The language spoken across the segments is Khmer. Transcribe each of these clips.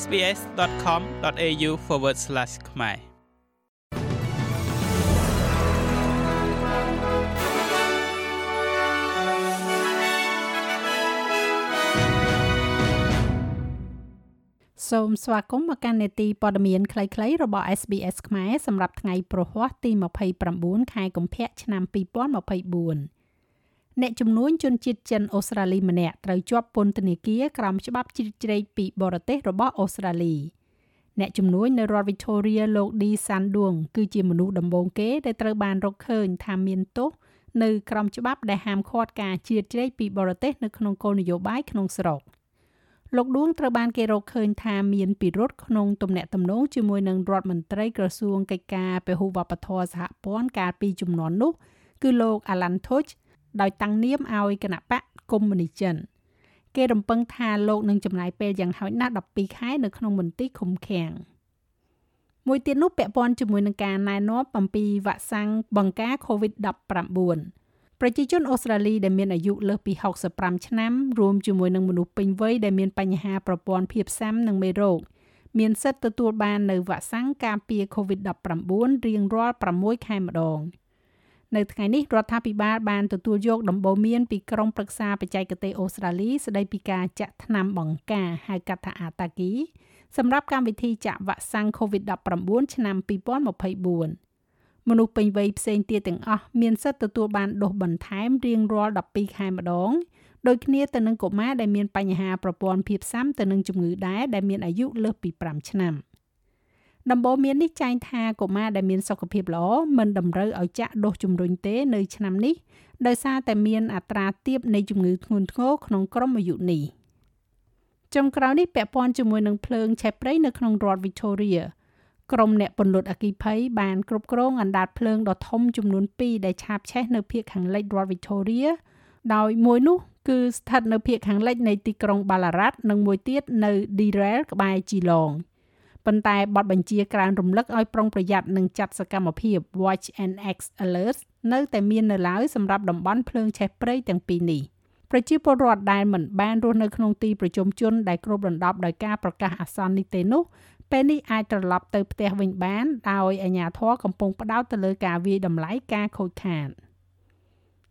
sbs.com.au/ ខ្មែរសូមស្វាគមន៍មកកាន់នេតិព័ត៌មានខ្លីៗរបស់ SBS ខ្មែរសម្រាប់ថ្ងៃប្រហ័សទី29ខែកុម្ភៈឆ្នាំ2024 អ្នកជំនួញជនជាតិចិនអូស្ត្រាលីម្នាក់ត្រូវជាប់ពន្ធនាគារក្រោមច្បាប់ជ្រៀតជ្រែកពីបរទេសរបស់អូស្ត្រាលីអ្នកជំនួញនៅរដ្ឋ Victoria លោក D Sandung គឺជាមនុស្សដំបូងគេដែលត្រូវបានរកឃើញថាមានទោសនៅក្រោមច្បាប់ដែលហាមឃាត់ការជ្រៀតជ្រែកពីបរទេសនៅក្នុងគោលនយោបាយក្នុងស្រុក។លោកដួងត្រូវបានគេរកឃើញថាមានពិរុទ្ធក្នុងទំនាក់ទំនងជាមួយនឹងរដ្ឋមន្ត្រីក្រសួងកិច្ចការពហុវប្បធម៌សហព័ន្ធកាលពីជំនាន់នោះ គឺលោក Alan Tudge ដោយតាំងនាមឲ្យគណៈបកកុម្មុយនីចិនគេរំពឹងថាលោកនឹងចំណាយពេលយ៉ាងហោចណាស់12ខែនៅក្នុងមន្ទីរឃុំឃាំងមួយទៀតនោះពាក់ព័ន្ធជាមួយនឹងការណែនាំអំពីវ៉ាក់សាំងបង្ការ COVID-19 ប្រជាជនអូស្ត្រាលីដែលមានអាយុលើសពី65ឆ្នាំរួមជាមួយនឹងមនុស្សពេញវ័យដែលមានបញ្ហាប្រព័ន្ធភាពស៊ាំនិងមេរោគមានសិទ្ធិទទួលបាននៅវ៉ាក់សាំងការពារ COVID-19 រៀងរាល់6ខែម្ដង នៅថ្ងៃនេះរដ្ឋាភិបាលបានទទួលយកដំបូន្មានពីក្រុមប្រឹក្សាបច្ចេកទេសអូស្ត្រាលីស្ដីពីការចាក់ថ្នាំបង្ការហៅកាត់ថាអាតាគីសម្រាប់កម្មវិធីចាក់វ៉ាក់សាំង COVID-19 ឆ្នាំ2024មនុស្សពេញវ័យផ្សេងទៀតទាំងអស់មានសិទ្ធិទទួលបានដូសបន្ថែមរៀងរាល់12ខែម្ដងដូចគ្នាទៅនឹងកុមារដែលមានបញ្ហាប្រព័ន្ធភាពស៊ាំទៅនឹងជំងឺដែរដែលមានអាយុលើសពី5ឆ្នាំ ដំបូន្មាននេះចែងថាកុមារដែលមានសុខភាពល្អមិនតម្រូវឲ្យចាក់ដូសជំរុញទេនៅឆ្នាំនេះដោយសារតែមានអត្រាទាបនៃជំងឺធ្ងន់ធ្ងរក្នុងក្រុមអាយុនេះចុងក្រោយនេះពាក់ព័ន្ធជាមួយនឹងភ្លើងឆេះព្រៃនៅក្នុងរដ្ឋ Victoria ក្រុមអ្នកពន្លត់អគិភ័យបានគ្រប់គ្រងអណ្ដាតភ្លើងដ៏ធំចំនួន2ដែលឆាបឆេះនៅភូមិខាងលិចរដ្ឋ Victoria ដោយមួយនោះគឺស្ថិតនៅភូមិខាងលិចនៃទីក្រុង Ballarat និងមួយទៀតនៅ Dirrell ក្បែរ Geelong ប៉ុន្តែបទបញ្ជាក្រានរំលឹកឲ្យប្រុងប្រយ័ត្ននិងចាត់សកម្មភាព Watch and X Alert នៅតែមាននៅឡើយសម្រាប់តំបន់ភ្លើងឆេះព្រៃទាំងពីរនេះប្រជាពលរដ្ឋដែលមិនបានរស់នៅក្នុងទីប្រជុំជនដែលគ្របដណ្ដប់ដោយការប្រកាសអាសន្ននេះទេនោះពេលនេះអាចត្រឡប់ទៅផ្ទះវិញបានដោយអាជ្ញាធរកំពុងផ្ដោតទៅលើការវាយតម្លៃការខូចខាត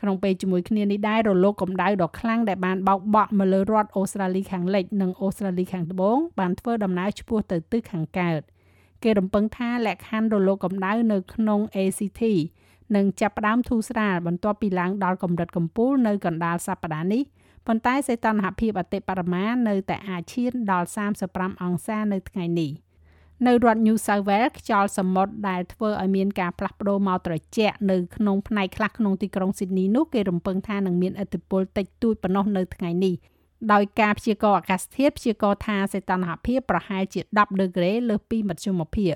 ក្នុងពេលជាមួយគ្នានេះដែររលកកម្ដៅដ៏ខ្លាំងដែលបានបោកបក់មកលើរដ្ឋអូស្ត្រាលីខាងលិចនិងអូស្ត្រាលីខាងត្បូងបានធ្វើដំណើរឆ្ពោះទៅទិសខាងកើតគេរំពឹងថាលក្ខខណ្ឌរលកកម្ដៅនៅក្នុង ACT នឹងចាប់ផ្ដើមធូរស្រាលបន្ទាប់ពីឡើងដល់កម្រិតកំពូលនៅកណ្ដាលសប្ដាហ៍នេះប៉ុន្តែសីតុណ្ហភាពអតិបរមានៅតែអាចឈានដល់35អង្សានៅថ្ងៃនេះ។ នៅរដ្ឋ New South Wales ខ្យល់សមុទ្រដែលធ្វើឲ្យមានការផ្លាស់ប្ដូរមកត្រជាក់នៅក្នុងផ្នែកខ្លះក្នុងទីក្រុង Sydney នោះគេរំពឹងថានឹងមានឥទ្ធិពលតិចតួចប៉ុណ្ណោះនៅថ្ងៃនេះដោយការព្យាករណ៍អាកាសធាតុព្យាករណ៍ថាសីតុណ្ហភាពប្រហែលជា10ដឺក្រេលើសពីមធ្យមភាគ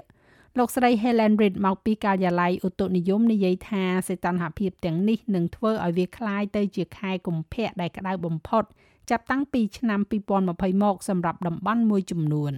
លោកស្រី Helen Reid មកពីការិយាល័យឧតុនិយមនិយាយថាសីតុណ្ហភាពទាំងនេះនឹងធ្វើឲ្យវាคล้ายទៅជាខែកុម្ភៈដែលក្តៅបំផុតចាប់តាំងពីឆ្នាំ2020មកសម្រាប់តំបន់មួយចំនួន។